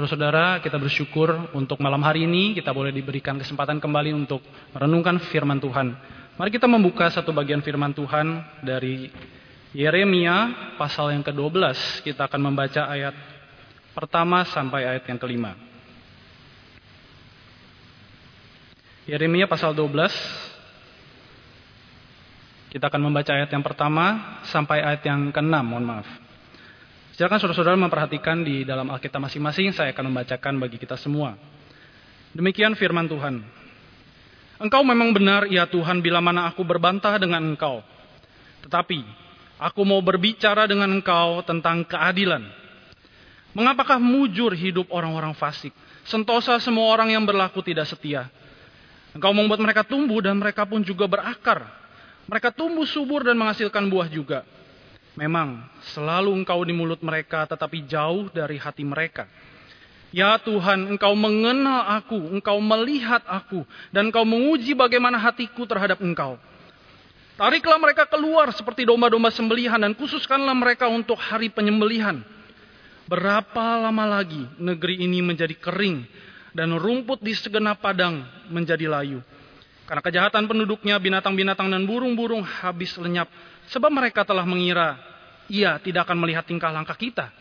Saudara-saudara, kita bersyukur untuk malam hari ini kita boleh diberikan kesempatan kembali untuk merenungkan firman Tuhan. Mari kita membuka satu bagian firman Tuhan dari Yeremia pasal yang ke-12. Kita akan membaca ayat pertama sampai ayat yang kelima. Yeremia pasal 12. Kita akan membaca ayat yang pertama sampai ayat yang ke-6, mohon maaf. Silakan saudara-saudara memperhatikan di dalam Alkitab masing-masing, saya akan membacakan bagi kita semua. Demikian firman Tuhan. Engkau memang benar, ya Tuhan, bila mana aku berbantah dengan engkau. Tetapi, aku mau berbicara dengan engkau tentang keadilan. Mengapakah mujur hidup orang-orang fasik? Sentosa semua orang yang berlaku tidak setia. Engkau membuat mereka tumbuh dan mereka pun juga berakar. Mereka tumbuh subur dan menghasilkan buah juga. Memang selalu engkau di mulut mereka tetapi jauh dari hati mereka. Ya Tuhan, engkau mengenal aku, engkau melihat aku, dan engkau menguji bagaimana hatiku terhadap engkau. Tariklah mereka keluar seperti domba-domba sembelihan dan khususkanlah mereka untuk hari penyembelihan. Berapa lama lagi negeri ini menjadi kering dan rumput di segenap padang menjadi layu. Karena kejahatan penduduknya, binatang-binatang dan burung-burung habis lenyap Sebab mereka telah mengira ia tidak akan melihat tingkah langkah kita.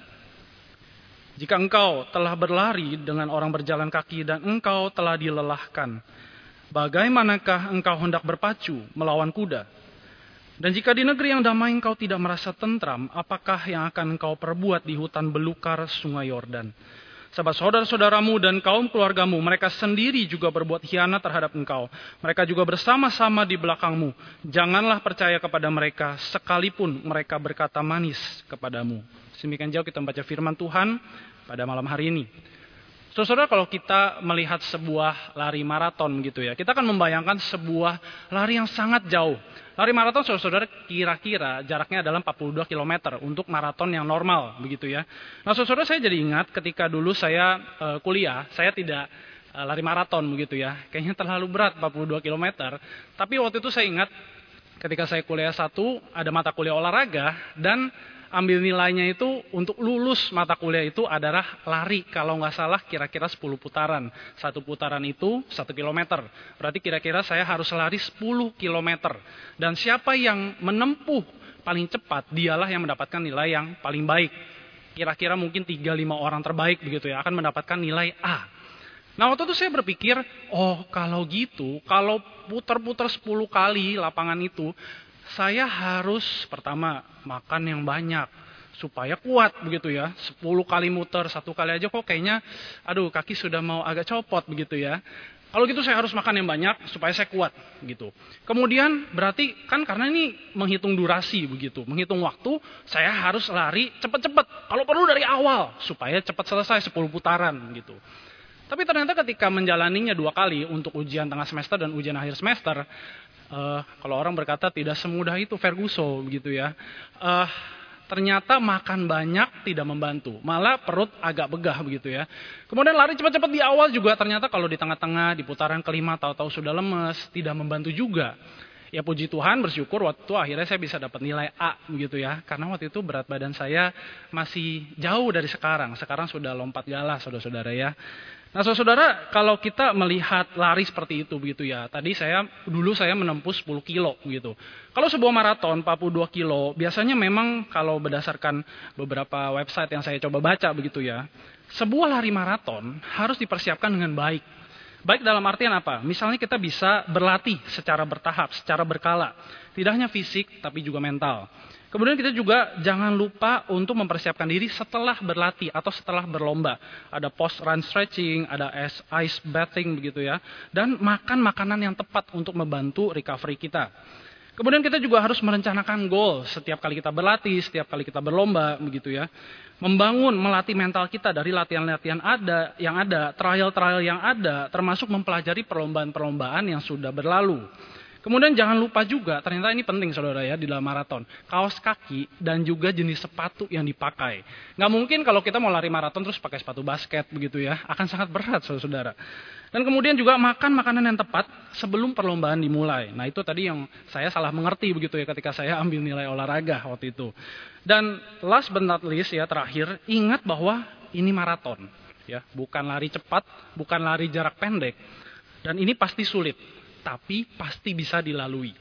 Jika engkau telah berlari dengan orang berjalan kaki dan engkau telah dilelahkan, bagaimanakah engkau hendak berpacu melawan kuda? Dan jika di negeri yang damai engkau tidak merasa tentram, apakah yang akan engkau perbuat di hutan belukar sungai Yordan? Sebab saudara-saudaramu dan kaum keluargamu, mereka sendiri juga berbuat hianat terhadap engkau. Mereka juga bersama-sama di belakangmu. Janganlah percaya kepada mereka, sekalipun mereka berkata manis kepadamu. Semikian jauh kita membaca firman Tuhan pada malam hari ini. Saudara, kalau kita melihat sebuah lari maraton gitu ya, kita akan membayangkan sebuah lari yang sangat jauh. Lari maraton saudara-saudara kira-kira jaraknya adalah 42 km untuk maraton yang normal begitu ya. Nah saudara saya jadi ingat ketika dulu saya uh, kuliah, saya tidak uh, lari maraton begitu ya. Kayaknya terlalu berat 42 km. Tapi waktu itu saya ingat ketika saya kuliah satu ada mata kuliah olahraga dan ambil nilainya itu untuk lulus mata kuliah itu adalah lari kalau nggak salah kira-kira 10 putaran. Satu putaran itu satu kilometer. Berarti kira-kira saya harus lari 10 kilometer. Dan siapa yang menempuh paling cepat dialah yang mendapatkan nilai yang paling baik. Kira-kira mungkin 3-5 orang terbaik begitu ya akan mendapatkan nilai A. Nah waktu itu saya berpikir, oh kalau gitu, kalau putar-putar 10 kali lapangan itu, saya harus pertama makan yang banyak supaya kuat begitu ya. 10 kali muter satu kali aja kok kayaknya aduh kaki sudah mau agak copot begitu ya. Kalau gitu saya harus makan yang banyak supaya saya kuat gitu. Kemudian berarti kan karena ini menghitung durasi begitu, menghitung waktu, saya harus lari cepat-cepat. Kalau perlu dari awal supaya cepat selesai 10 putaran gitu. Tapi ternyata ketika menjalaninya dua kali untuk ujian tengah semester dan ujian akhir semester, uh, kalau orang berkata tidak semudah itu Ferguson begitu ya. Uh, ternyata makan banyak tidak membantu, malah perut agak begah begitu ya. Kemudian lari cepat-cepat di awal juga ternyata kalau di tengah-tengah di putaran kelima tahu-tahu sudah lemes, tidak membantu juga. Ya puji Tuhan bersyukur waktu akhirnya saya bisa dapat nilai A begitu ya. Karena waktu itu berat badan saya masih jauh dari sekarang. Sekarang sudah lompat galah saudara-saudara ya. Nah, saudara, kalau kita melihat lari seperti itu begitu ya. Tadi saya dulu saya menempuh 10 kilo begitu. Kalau sebuah maraton 42 kilo, biasanya memang kalau berdasarkan beberapa website yang saya coba baca begitu ya, sebuah lari maraton harus dipersiapkan dengan baik. Baik dalam artian apa? Misalnya kita bisa berlatih secara bertahap, secara berkala. Tidak hanya fisik, tapi juga mental. Kemudian kita juga jangan lupa untuk mempersiapkan diri setelah berlatih atau setelah berlomba. Ada post run stretching, ada ice bathing begitu ya. Dan makan makanan yang tepat untuk membantu recovery kita. Kemudian kita juga harus merencanakan goal setiap kali kita berlatih, setiap kali kita berlomba begitu ya. Membangun, melatih mental kita dari latihan-latihan ada yang ada, trial-trial yang ada, termasuk mempelajari perlombaan-perlombaan yang sudah berlalu. Kemudian jangan lupa juga, ternyata ini penting saudara ya di dalam maraton. Kaos kaki dan juga jenis sepatu yang dipakai. Nggak mungkin kalau kita mau lari maraton terus pakai sepatu basket begitu ya. Akan sangat berat saudara-saudara. Dan kemudian juga makan makanan yang tepat sebelum perlombaan dimulai. Nah itu tadi yang saya salah mengerti begitu ya ketika saya ambil nilai olahraga waktu itu. Dan last but not least ya terakhir, ingat bahwa ini maraton. ya, bukan lari cepat, bukan lari jarak pendek. Dan ini pasti sulit, tapi pasti bisa dilalui.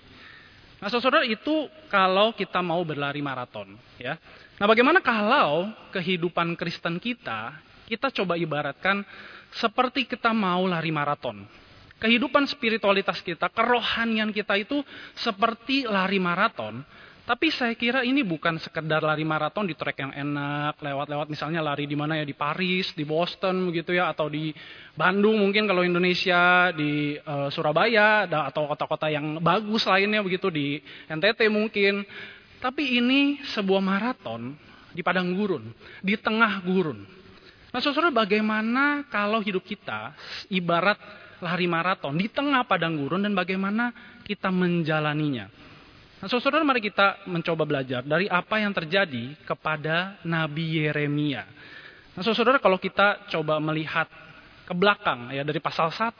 Nah, saudara itu kalau kita mau berlari maraton, ya. Nah, bagaimana kalau kehidupan Kristen kita kita coba ibaratkan seperti kita mau lari maraton. Kehidupan spiritualitas kita, kerohanian kita itu seperti lari maraton tapi saya kira ini bukan sekedar lari maraton di trek yang enak, lewat-lewat misalnya lari di mana ya di Paris, di Boston begitu ya, atau di Bandung mungkin kalau Indonesia, di uh, Surabaya, atau kota-kota yang bagus lainnya begitu di NTT mungkin. Tapi ini sebuah maraton di padang gurun, di tengah gurun. Nah, saudara, bagaimana kalau hidup kita ibarat lari maraton di tengah padang gurun dan bagaimana kita menjalaninya? Nah, saudara, mari kita mencoba belajar dari apa yang terjadi kepada Nabi Yeremia. Nah, saudara, kalau kita coba melihat ke belakang ya dari pasal 1,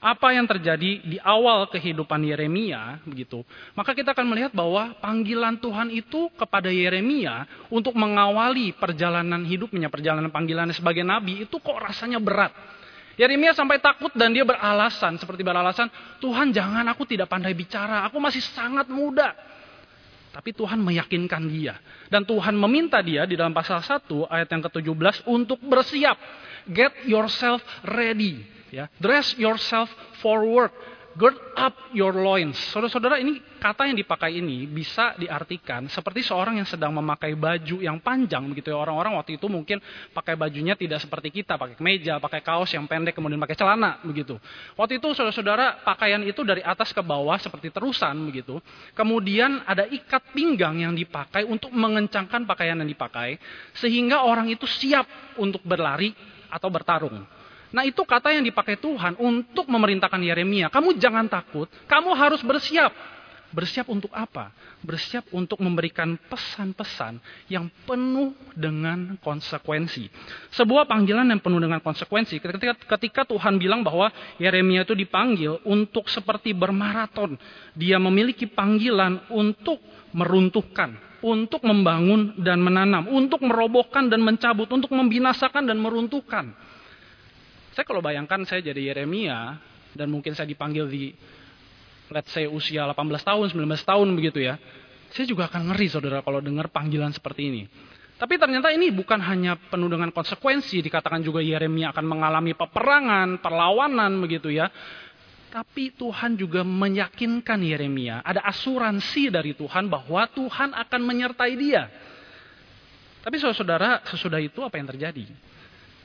apa yang terjadi di awal kehidupan Yeremia begitu. Maka kita akan melihat bahwa panggilan Tuhan itu kepada Yeremia untuk mengawali perjalanan hidupnya, perjalanan panggilannya sebagai nabi itu kok rasanya berat. Yeremia sampai takut dan dia beralasan, seperti beralasan, Tuhan jangan aku tidak pandai bicara, aku masih sangat muda. Tapi Tuhan meyakinkan dia. Dan Tuhan meminta dia di dalam pasal 1 ayat yang ke-17 untuk bersiap. Get yourself ready. Ya. Dress yourself for work gird up your loins. Saudara-saudara, ini kata yang dipakai ini bisa diartikan seperti seorang yang sedang memakai baju yang panjang begitu ya. Orang-orang waktu itu mungkin pakai bajunya tidak seperti kita, pakai kemeja, pakai kaos yang pendek kemudian pakai celana begitu. Waktu itu saudara-saudara, pakaian itu dari atas ke bawah seperti terusan begitu. Kemudian ada ikat pinggang yang dipakai untuk mengencangkan pakaian yang dipakai sehingga orang itu siap untuk berlari atau bertarung. Nah itu kata yang dipakai Tuhan untuk memerintahkan Yeremia. Kamu jangan takut, kamu harus bersiap. Bersiap untuk apa? Bersiap untuk memberikan pesan-pesan yang penuh dengan konsekuensi. Sebuah panggilan yang penuh dengan konsekuensi. Ketika, ketika Tuhan bilang bahwa Yeremia itu dipanggil untuk seperti bermaraton. Dia memiliki panggilan untuk meruntuhkan, untuk membangun dan menanam, untuk merobohkan dan mencabut, untuk membinasakan dan meruntuhkan. Saya kalau bayangkan saya jadi Yeremia dan mungkin saya dipanggil di let's say usia 18 tahun, 19 tahun begitu ya. Saya juga akan ngeri saudara kalau dengar panggilan seperti ini. Tapi ternyata ini bukan hanya penuh dengan konsekuensi, dikatakan juga Yeremia akan mengalami peperangan, perlawanan begitu ya. Tapi Tuhan juga meyakinkan Yeremia, ada asuransi dari Tuhan bahwa Tuhan akan menyertai dia. Tapi saudara, sesudah itu apa yang terjadi?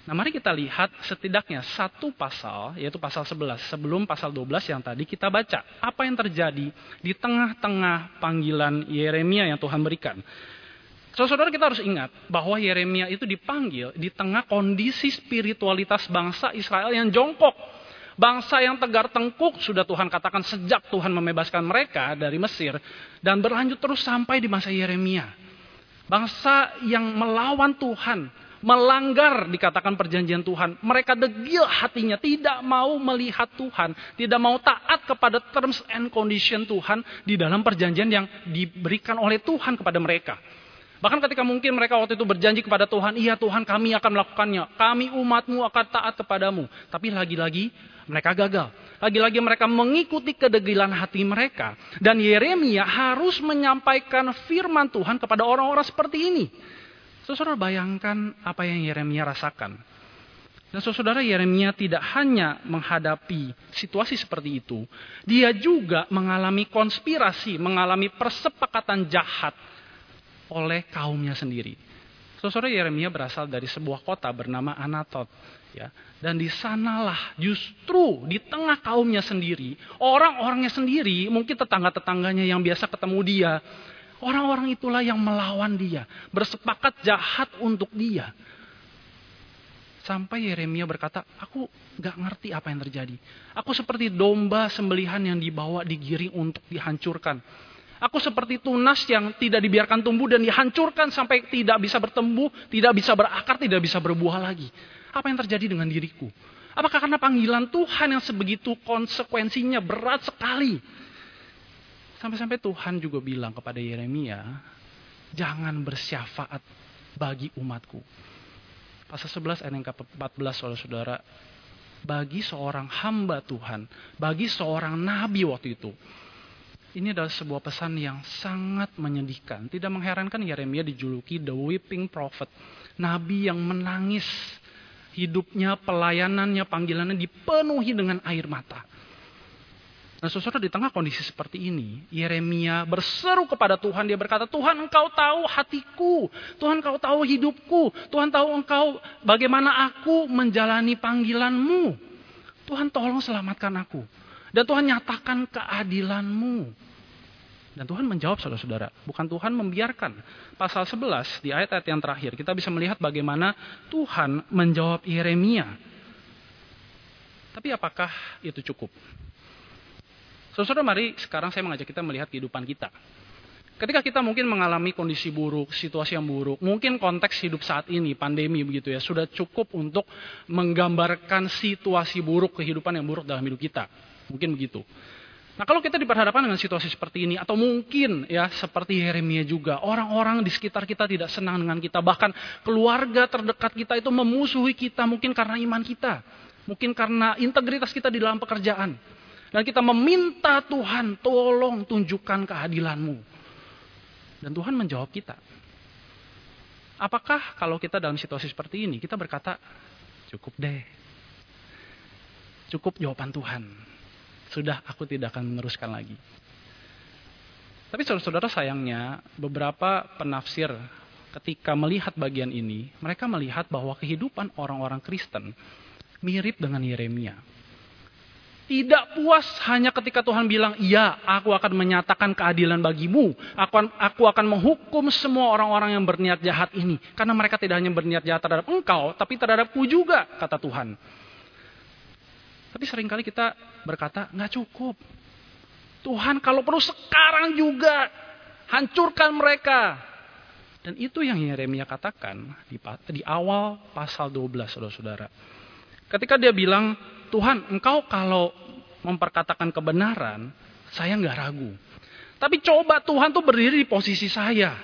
Nah mari kita lihat setidaknya satu pasal, yaitu pasal 11, sebelum pasal 12 yang tadi kita baca. Apa yang terjadi di tengah-tengah panggilan Yeremia yang Tuhan berikan. Saudara kita harus ingat bahwa Yeremia itu dipanggil di tengah kondisi spiritualitas bangsa Israel yang jongkok. Bangsa yang tegar tengkuk sudah Tuhan katakan sejak Tuhan membebaskan mereka dari Mesir. Dan berlanjut terus sampai di masa Yeremia. Bangsa yang melawan Tuhan, melanggar dikatakan perjanjian Tuhan. Mereka degil hatinya, tidak mau melihat Tuhan, tidak mau taat kepada terms and condition Tuhan di dalam perjanjian yang diberikan oleh Tuhan kepada mereka. Bahkan ketika mungkin mereka waktu itu berjanji kepada Tuhan, iya Tuhan kami akan melakukannya, kami umatmu akan taat kepadamu. Tapi lagi-lagi mereka gagal. Lagi-lagi mereka mengikuti kedegilan hati mereka. Dan Yeremia harus menyampaikan firman Tuhan kepada orang-orang seperti ini. Saudara bayangkan apa yang Yeremia rasakan. Dan saudara Yeremia tidak hanya menghadapi situasi seperti itu, dia juga mengalami konspirasi, mengalami persepakatan jahat oleh kaumnya sendiri. Saudara Yeremia berasal dari sebuah kota bernama Anatot, ya. Dan di sanalah justru di tengah kaumnya sendiri, orang-orangnya sendiri, mungkin tetangga-tetangganya yang biasa ketemu dia, Orang-orang itulah yang melawan dia, bersepakat jahat untuk dia. Sampai Yeremia berkata, aku gak ngerti apa yang terjadi. Aku seperti domba sembelihan yang dibawa digiring untuk dihancurkan. Aku seperti tunas yang tidak dibiarkan tumbuh dan dihancurkan sampai tidak bisa bertumbuh, tidak bisa berakar, tidak bisa berbuah lagi. Apa yang terjadi dengan diriku? Apakah karena panggilan Tuhan yang sebegitu konsekuensinya berat sekali? Sampai-sampai Tuhan juga bilang kepada Yeremia, jangan bersyafaat bagi umatku. Pasal 11 ayat yang ke-14 saudara-saudara. Bagi seorang hamba Tuhan, bagi seorang nabi waktu itu, ini adalah sebuah pesan yang sangat menyedihkan. Tidak mengherankan Yeremia dijuluki the weeping prophet. Nabi yang menangis. Hidupnya, pelayanannya, panggilannya dipenuhi dengan air mata. Nah saudara di tengah kondisi seperti ini, Yeremia berseru kepada Tuhan, dia berkata, Tuhan engkau tahu hatiku, Tuhan engkau tahu hidupku, Tuhan tahu engkau bagaimana aku menjalani panggilanmu. Tuhan tolong selamatkan aku. Dan Tuhan nyatakan keadilanmu. Dan Tuhan menjawab saudara-saudara, bukan Tuhan membiarkan. Pasal 11 di ayat-ayat yang terakhir, kita bisa melihat bagaimana Tuhan menjawab Yeremia. Tapi apakah itu cukup? Saudara, mari sekarang saya mengajak kita melihat kehidupan kita. Ketika kita mungkin mengalami kondisi buruk, situasi yang buruk, mungkin konteks hidup saat ini, pandemi begitu ya, sudah cukup untuk menggambarkan situasi buruk, kehidupan yang buruk dalam hidup kita. Mungkin begitu. Nah kalau kita diperhadapkan dengan situasi seperti ini, atau mungkin ya seperti Yeremia juga, orang-orang di sekitar kita tidak senang dengan kita, bahkan keluarga terdekat kita itu memusuhi kita mungkin karena iman kita, mungkin karena integritas kita di dalam pekerjaan, dan kita meminta Tuhan, tolong tunjukkan keadilanmu. Dan Tuhan menjawab kita. Apakah kalau kita dalam situasi seperti ini, kita berkata, cukup deh. Cukup jawaban Tuhan. Sudah, aku tidak akan meneruskan lagi. Tapi saudara-saudara sayangnya, beberapa penafsir ketika melihat bagian ini, mereka melihat bahwa kehidupan orang-orang Kristen mirip dengan Yeremia tidak puas hanya ketika Tuhan bilang, iya aku akan menyatakan keadilan bagimu. Aku, aku akan menghukum semua orang-orang yang berniat jahat ini. Karena mereka tidak hanya berniat jahat terhadap engkau, tapi terhadapku juga, kata Tuhan. Tapi sering kali kita berkata, nggak cukup. Tuhan kalau perlu sekarang juga, hancurkan mereka. Dan itu yang Yeremia katakan di, di awal pasal 12, saudara-saudara. Ketika dia bilang, Tuhan, engkau kalau memperkatakan kebenaran, saya nggak ragu. Tapi coba Tuhan tuh berdiri di posisi saya.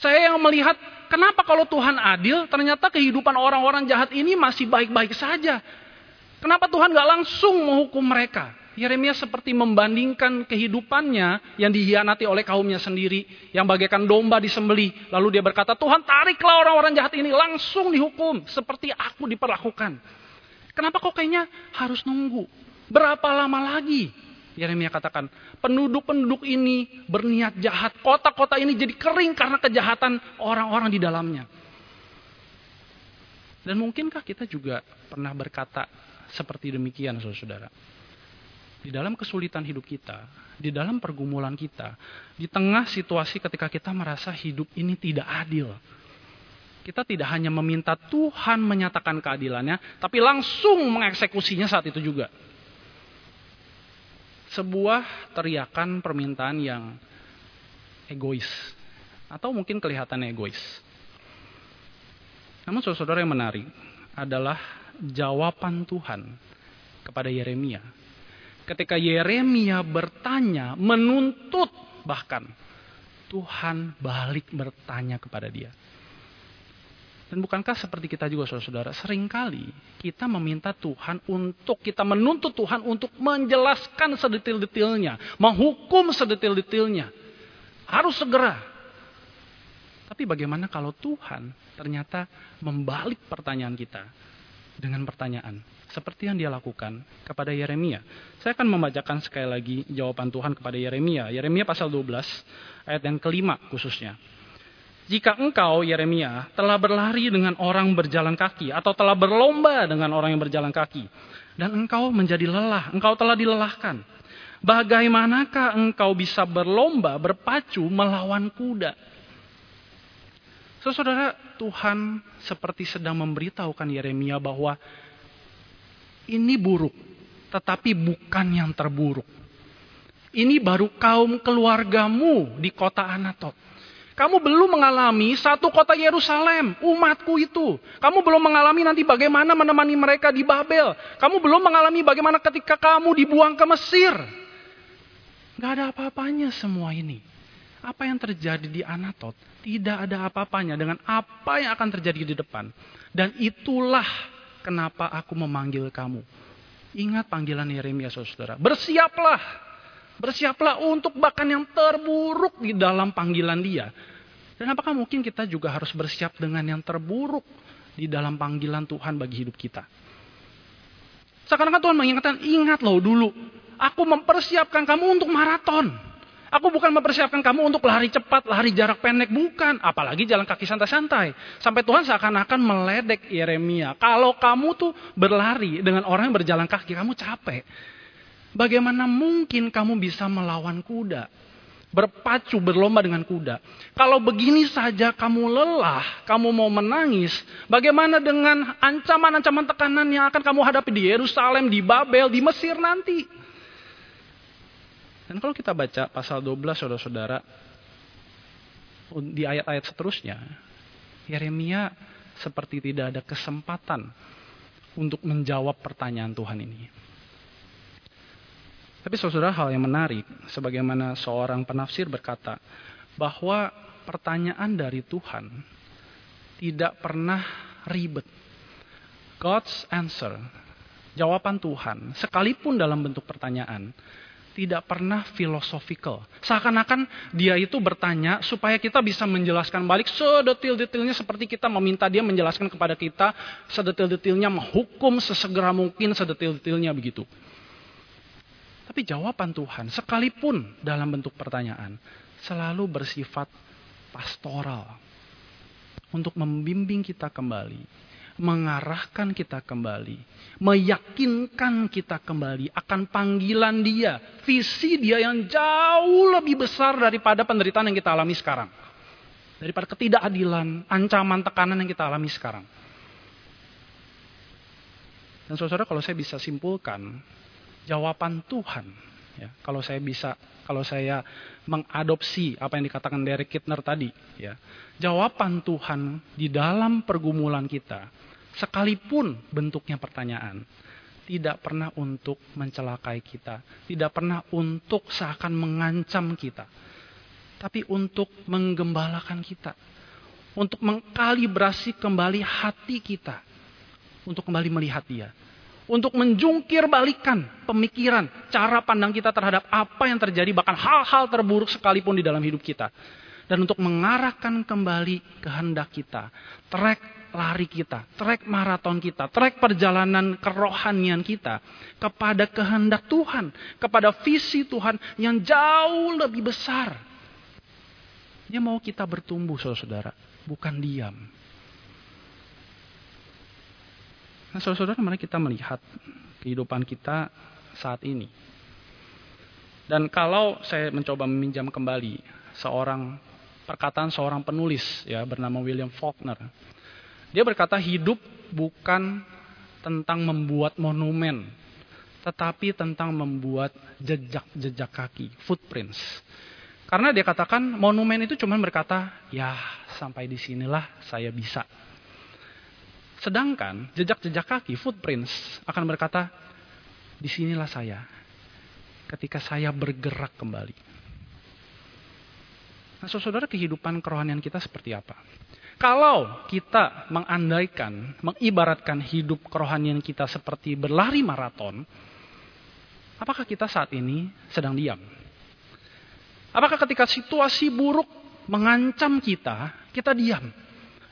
Saya yang melihat kenapa kalau Tuhan adil, ternyata kehidupan orang-orang jahat ini masih baik-baik saja. Kenapa Tuhan nggak langsung menghukum mereka? Yeremia seperti membandingkan kehidupannya yang dihianati oleh kaumnya sendiri, yang bagaikan domba disembeli. Lalu dia berkata, Tuhan tariklah orang-orang jahat ini langsung dihukum seperti aku diperlakukan. Kenapa kok kayaknya harus nunggu? Berapa lama lagi? Yeremia katakan, penduduk-penduduk ini berniat jahat. Kota-kota ini jadi kering karena kejahatan orang-orang di dalamnya. Dan mungkinkah kita juga pernah berkata seperti demikian, saudara-saudara? Di dalam kesulitan hidup kita, di dalam pergumulan kita, di tengah situasi ketika kita merasa hidup ini tidak adil, kita tidak hanya meminta Tuhan menyatakan keadilannya, tapi langsung mengeksekusinya saat itu juga. Sebuah teriakan permintaan yang egois, atau mungkin kelihatan egois. Namun saudara-saudara yang menarik adalah jawaban Tuhan kepada Yeremia. Ketika Yeremia bertanya, menuntut bahkan, Tuhan balik bertanya kepada dia. Dan bukankah seperti kita juga saudara-saudara, sering kali kita meminta Tuhan untuk, kita menuntut Tuhan untuk menjelaskan sedetil-detilnya, menghukum sedetil-detilnya. Harus segera. Tapi bagaimana kalau Tuhan ternyata membalik pertanyaan kita dengan pertanyaan seperti yang dia lakukan kepada Yeremia. Saya akan membacakan sekali lagi jawaban Tuhan kepada Yeremia. Yeremia pasal 12 ayat yang kelima khususnya. Jika engkau, Yeremia, telah berlari dengan orang berjalan kaki, atau telah berlomba dengan orang yang berjalan kaki, dan engkau menjadi lelah, engkau telah dilelahkan. Bagaimanakah engkau bisa berlomba, berpacu melawan kuda? Saudara, Tuhan seperti sedang memberitahukan Yeremia bahwa ini buruk, tetapi bukan yang terburuk. Ini baru kaum keluargamu di kota Anatot kamu belum mengalami satu kota Yerusalem, umatku itu. Kamu belum mengalami nanti bagaimana menemani mereka di Babel. Kamu belum mengalami bagaimana ketika kamu dibuang ke Mesir. Gak ada apa-apanya semua ini. apa yang terjadi di Anatot tidak ada apa-apanya dengan apa yang akan terjadi di depan. Dan itulah kenapa aku memanggil kamu. Ingat panggilan Yeremia saudara. Bersiaplah. Bersiaplah untuk bahkan yang terburuk di dalam panggilan dia. Dan apakah mungkin kita juga harus bersiap dengan yang terburuk di dalam panggilan Tuhan bagi hidup kita? Sekarang Tuhan mengingatkan, ingat loh dulu. Aku mempersiapkan kamu untuk maraton. Aku bukan mempersiapkan kamu untuk lari cepat, lari jarak pendek, bukan. Apalagi jalan kaki santai-santai. Sampai Tuhan seakan-akan meledek Yeremia. Kalau kamu tuh berlari dengan orang yang berjalan kaki, kamu capek. Bagaimana mungkin kamu bisa melawan kuda? Berpacu, berlomba dengan kuda. Kalau begini saja kamu lelah, kamu mau menangis, bagaimana dengan ancaman-ancaman tekanan yang akan kamu hadapi di Yerusalem, di Babel, di Mesir nanti? Dan kalau kita baca pasal 12 saudara-saudara, di ayat-ayat seterusnya, Yeremia seperti tidak ada kesempatan untuk menjawab pertanyaan Tuhan ini. Tapi saudara hal yang menarik, sebagaimana seorang penafsir berkata, bahwa pertanyaan dari Tuhan tidak pernah ribet. God's answer, jawaban Tuhan, sekalipun dalam bentuk pertanyaan, tidak pernah filosofikal. Seakan-akan dia itu bertanya supaya kita bisa menjelaskan balik sedetil-detilnya seperti kita meminta dia menjelaskan kepada kita sedetil-detilnya menghukum sesegera mungkin sedetil-detilnya begitu. Tapi jawaban Tuhan sekalipun dalam bentuk pertanyaan selalu bersifat pastoral untuk membimbing kita kembali mengarahkan kita kembali, meyakinkan kita kembali akan panggilan Dia, visi Dia yang jauh lebih besar daripada penderitaan yang kita alami sekarang. Daripada ketidakadilan, ancaman, tekanan yang kita alami sekarang. Dan saudara kalau saya bisa simpulkan, jawaban Tuhan, ya, kalau saya bisa, kalau saya mengadopsi apa yang dikatakan Derek Kittner tadi, ya, jawaban Tuhan di dalam pergumulan kita sekalipun bentuknya pertanyaan, tidak pernah untuk mencelakai kita, tidak pernah untuk seakan mengancam kita, tapi untuk menggembalakan kita, untuk mengkalibrasi kembali hati kita, untuk kembali melihat Dia, untuk menjungkir balikan pemikiran, cara pandang kita terhadap apa yang terjadi, bahkan hal-hal terburuk sekalipun di dalam hidup kita, dan untuk mengarahkan kembali kehendak kita, track lari kita, trek maraton kita, trek perjalanan kerohanian kita kepada kehendak Tuhan, kepada visi Tuhan yang jauh lebih besar. Dia mau kita bertumbuh, saudara-saudara, bukan diam. Nah, saudara-saudara, mari kita melihat kehidupan kita saat ini. Dan kalau saya mencoba meminjam kembali seorang perkataan seorang penulis ya bernama William Faulkner dia berkata hidup bukan tentang membuat monumen, tetapi tentang membuat jejak-jejak kaki, footprints. Karena dia katakan monumen itu cuma berkata, ya sampai di sinilah saya bisa. Sedangkan jejak-jejak kaki, footprints, akan berkata, di sinilah saya. Ketika saya bergerak kembali. Nah, saudara kehidupan kerohanian kita seperti apa? Kalau kita mengandaikan, mengibaratkan hidup kerohanian kita seperti berlari maraton, apakah kita saat ini sedang diam? Apakah ketika situasi buruk mengancam kita, kita diam?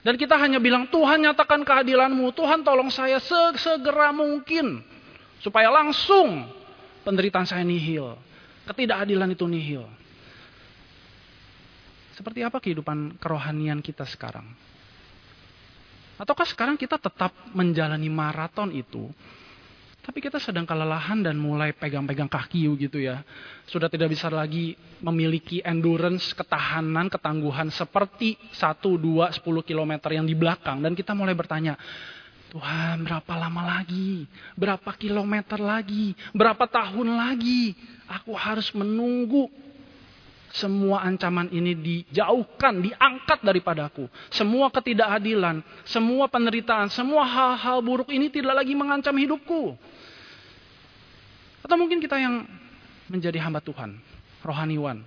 Dan kita hanya bilang, Tuhan nyatakan keadilanmu, Tuhan tolong saya segera mungkin. Supaya langsung penderitaan saya nihil. Ketidakadilan itu nihil. Seperti apa kehidupan kerohanian kita sekarang? Ataukah sekarang kita tetap menjalani maraton itu, tapi kita sedang kelelahan dan mulai pegang-pegang kaki gitu ya. Sudah tidak bisa lagi memiliki endurance, ketahanan, ketangguhan seperti 1, 2, 10 km yang di belakang. Dan kita mulai bertanya, Tuhan berapa lama lagi? Berapa kilometer lagi? Berapa tahun lagi? Aku harus menunggu semua ancaman ini dijauhkan, diangkat daripadaku. Semua ketidakadilan, semua penderitaan, semua hal-hal buruk ini tidak lagi mengancam hidupku. Atau mungkin kita yang menjadi hamba Tuhan, rohaniwan.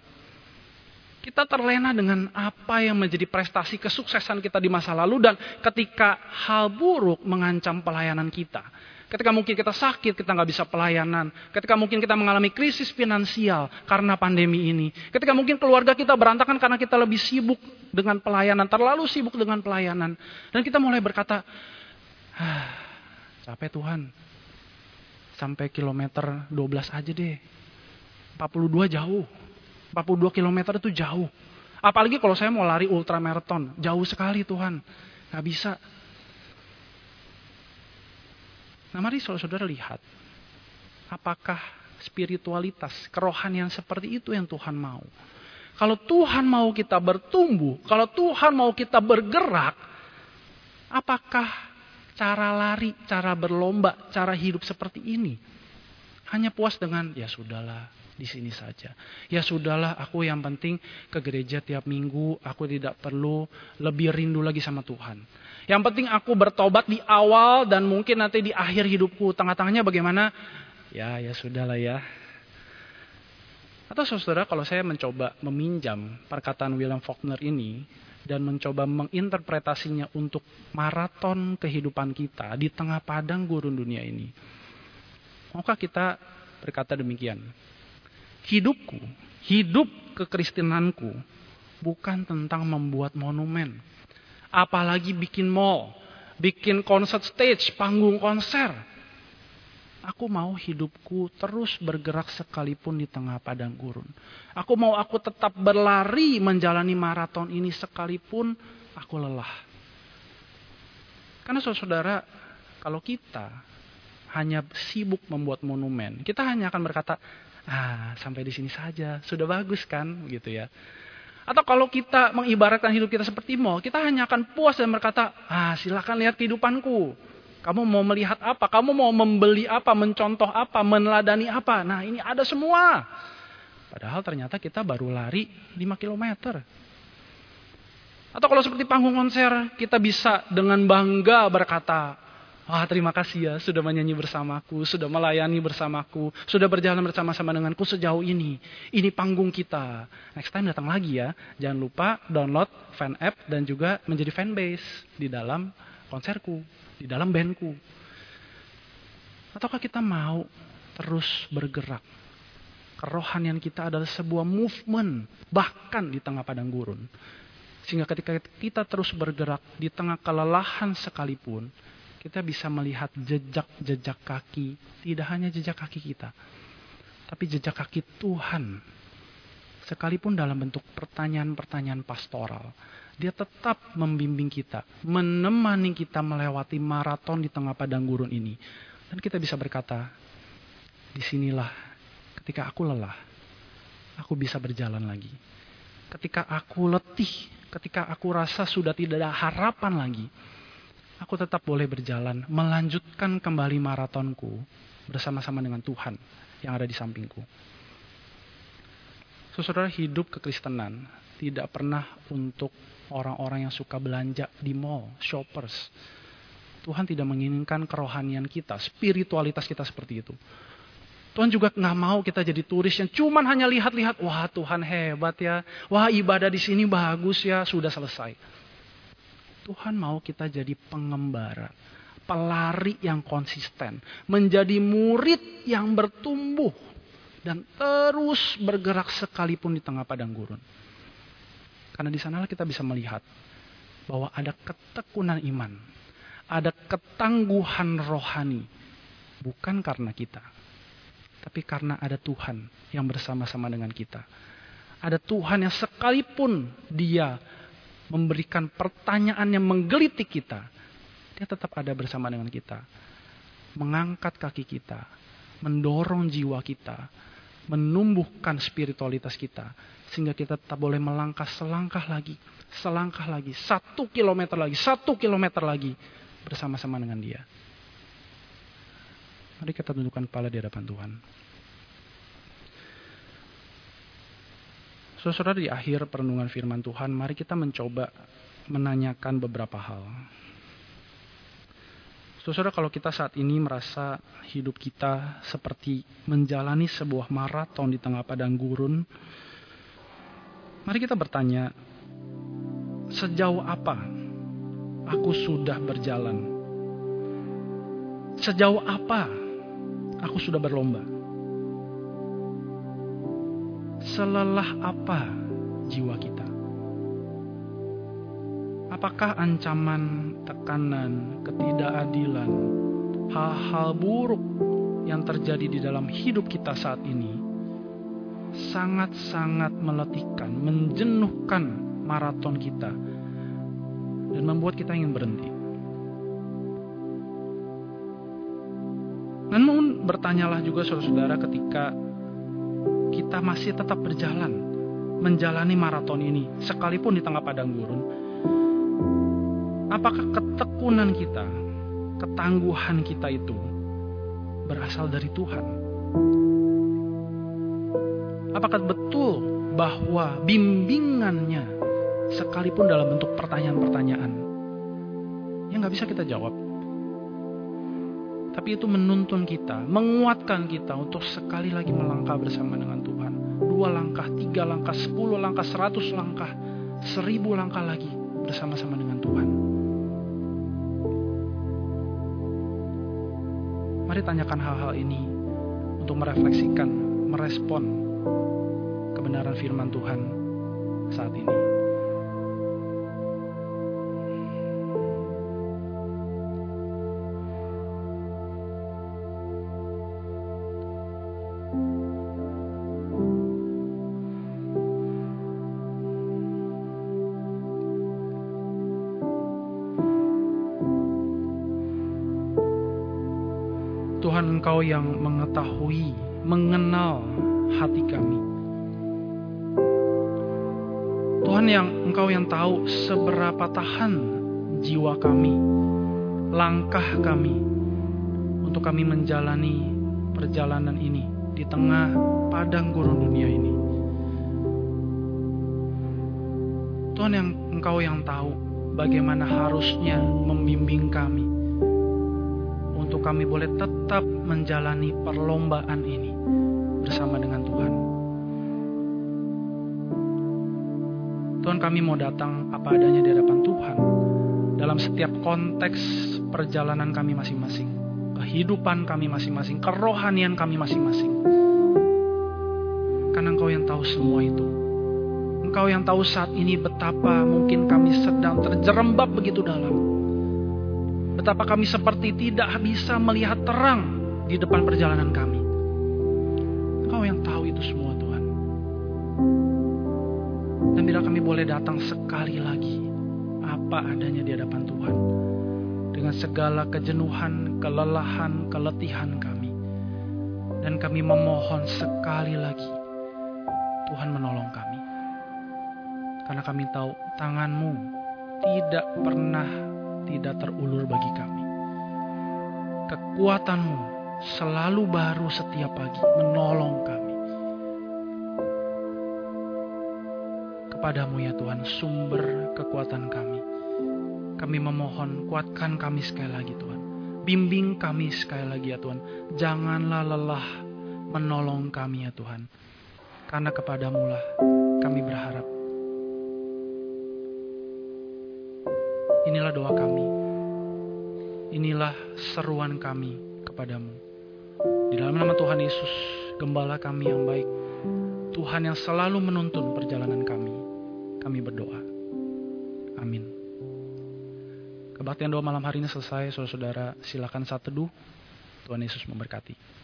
Kita terlena dengan apa yang menjadi prestasi kesuksesan kita di masa lalu dan ketika hal buruk mengancam pelayanan kita. Ketika mungkin kita sakit, kita nggak bisa pelayanan. Ketika mungkin kita mengalami krisis finansial karena pandemi ini. Ketika mungkin keluarga kita berantakan karena kita lebih sibuk dengan pelayanan, terlalu sibuk dengan pelayanan. Dan kita mulai berkata, ah, capek Tuhan. Sampai kilometer 12 aja deh. 42 jauh. 42 km itu jauh. Apalagi kalau saya mau lari ultramarathon, jauh sekali Tuhan. Gak bisa. Nah mari saudara-saudara lihat. Apakah spiritualitas, kerohanian seperti itu yang Tuhan mau. Kalau Tuhan mau kita bertumbuh, kalau Tuhan mau kita bergerak, apakah cara lari, cara berlomba, cara hidup seperti ini hanya puas dengan ya sudahlah, di sini saja. Ya sudahlah, aku yang penting ke gereja tiap minggu, aku tidak perlu lebih rindu lagi sama Tuhan. Yang penting aku bertobat di awal dan mungkin nanti di akhir hidupku. Tengah-tengahnya bagaimana? Ya, ya sudahlah ya. Atau saudara, kalau saya mencoba meminjam perkataan William Faulkner ini dan mencoba menginterpretasinya untuk maraton kehidupan kita di tengah padang gurun dunia ini. Maukah kita berkata demikian? Hidupku, hidup kekristenanku bukan tentang membuat monumen. Apalagi bikin mall, bikin concert stage, panggung konser. Aku mau hidupku terus bergerak sekalipun di tengah padang gurun. Aku mau aku tetap berlari menjalani maraton ini sekalipun aku lelah. Karena saudara, kalau kita hanya sibuk membuat monumen, kita hanya akan berkata, Ah, sampai di sini saja, sudah bagus kan, gitu ya. Atau kalau kita mengibaratkan hidup kita seperti mall, kita hanya akan puas dan berkata, ah silakan lihat kehidupanku. Kamu mau melihat apa? Kamu mau membeli apa? Mencontoh apa? Meneladani apa? Nah ini ada semua. Padahal ternyata kita baru lari 5 km. Atau kalau seperti panggung konser, kita bisa dengan bangga berkata, Wah terima kasih ya sudah menyanyi bersamaku, sudah melayani bersamaku, sudah berjalan bersama-sama denganku sejauh ini. Ini panggung kita. Next time datang lagi ya. Jangan lupa download fan app dan juga menjadi fanbase di dalam konserku, di dalam bandku. Ataukah kita mau terus bergerak? Kerohanian kita adalah sebuah movement, bahkan di tengah padang gurun. Sehingga ketika kita terus bergerak di tengah kelelahan sekalipun, kita bisa melihat jejak-jejak kaki, tidak hanya jejak kaki kita, tapi jejak kaki Tuhan. Sekalipun dalam bentuk pertanyaan-pertanyaan pastoral, dia tetap membimbing kita, menemani kita melewati maraton di tengah padang gurun ini. Dan kita bisa berkata, di sinilah ketika aku lelah, aku bisa berjalan lagi. Ketika aku letih, ketika aku rasa sudah tidak ada harapan lagi, aku tetap boleh berjalan, melanjutkan kembali maratonku bersama-sama dengan Tuhan yang ada di sampingku. Saudara hidup kekristenan tidak pernah untuk orang-orang yang suka belanja di mall, shoppers. Tuhan tidak menginginkan kerohanian kita, spiritualitas kita seperti itu. Tuhan juga nggak mau kita jadi turis yang cuman hanya lihat-lihat, wah Tuhan hebat ya, wah ibadah di sini bagus ya, sudah selesai. Tuhan mau kita jadi pengembara, pelari yang konsisten, menjadi murid yang bertumbuh dan terus bergerak sekalipun di tengah padang gurun. Karena di sanalah kita bisa melihat bahwa ada ketekunan iman, ada ketangguhan rohani, bukan karena kita, tapi karena ada Tuhan yang bersama-sama dengan kita. Ada Tuhan yang sekalipun Dia memberikan pertanyaan yang menggelitik kita, dia tetap ada bersama dengan kita. Mengangkat kaki kita, mendorong jiwa kita, menumbuhkan spiritualitas kita. Sehingga kita tetap boleh melangkah selangkah lagi, selangkah lagi, satu kilometer lagi, satu kilometer lagi bersama-sama dengan dia. Mari kita tundukkan kepala di hadapan Tuhan. Saudara di akhir perenungan firman Tuhan, mari kita mencoba menanyakan beberapa hal. Saudara, kalau kita saat ini merasa hidup kita seperti menjalani sebuah maraton di tengah padang gurun, Mari kita bertanya, sejauh apa aku sudah berjalan? Sejauh apa aku sudah berlomba? Selelah apa jiwa kita? Apakah ancaman, tekanan, ketidakadilan, hal-hal buruk yang terjadi di dalam hidup kita saat ini sangat-sangat meletihkan, menjenuhkan maraton kita, dan membuat kita ingin berhenti. Namun bertanyalah juga saudara-saudara ketika kita masih tetap berjalan menjalani maraton ini sekalipun di tengah padang gurun. Apakah ketekunan kita, ketangguhan kita itu berasal dari Tuhan? Apakah betul bahwa bimbingannya sekalipun dalam bentuk pertanyaan-pertanyaan yang nggak bisa kita jawab? Tapi itu menuntun kita, menguatkan kita untuk sekali lagi melangkah bersama dengan. Dua langkah, tiga langkah, sepuluh langkah, seratus langkah, seribu langkah lagi bersama-sama dengan Tuhan. Mari tanyakan hal-hal ini untuk merefleksikan, merespon kebenaran firman Tuhan saat ini. Engkau yang mengetahui, mengenal hati kami. Tuhan yang Engkau yang tahu seberapa tahan jiwa kami, langkah kami untuk kami menjalani perjalanan ini di tengah padang gurun dunia ini. Tuhan yang Engkau yang tahu bagaimana harusnya membimbing kami kami boleh tetap menjalani perlombaan ini bersama dengan Tuhan. Tuhan kami mau datang apa adanya di hadapan Tuhan dalam setiap konteks perjalanan kami masing-masing, kehidupan kami masing-masing, kerohanian kami masing-masing. Karena Engkau yang tahu semua itu. Engkau yang tahu saat ini betapa mungkin kami sedang terjerembab begitu dalam Betapa kami seperti tidak bisa melihat terang di depan perjalanan kami. Kau yang tahu itu semua Tuhan. Dan bila kami boleh datang sekali lagi, apa adanya di hadapan Tuhan. Dengan segala kejenuhan, kelelahan, keletihan kami. Dan kami memohon sekali lagi, Tuhan menolong kami. Karena kami tahu tanganmu tidak pernah tidak terulur bagi kami. Kekuatanmu selalu baru setiap pagi menolong kami. Kepadamu ya Tuhan sumber kekuatan kami. Kami memohon kuatkan kami sekali lagi Tuhan. Bimbing kami sekali lagi ya Tuhan. Janganlah lelah menolong kami ya Tuhan. Karena kepadamu lah kami berharap. Inilah doa kami. Inilah seruan kami kepadamu. Di dalam nama Tuhan Yesus, gembala kami yang baik, Tuhan yang selalu menuntun perjalanan kami, kami berdoa. Amin. Kebaktian doa malam hari ini selesai, saudara-saudara silakan saat teduh. Tuhan Yesus memberkati.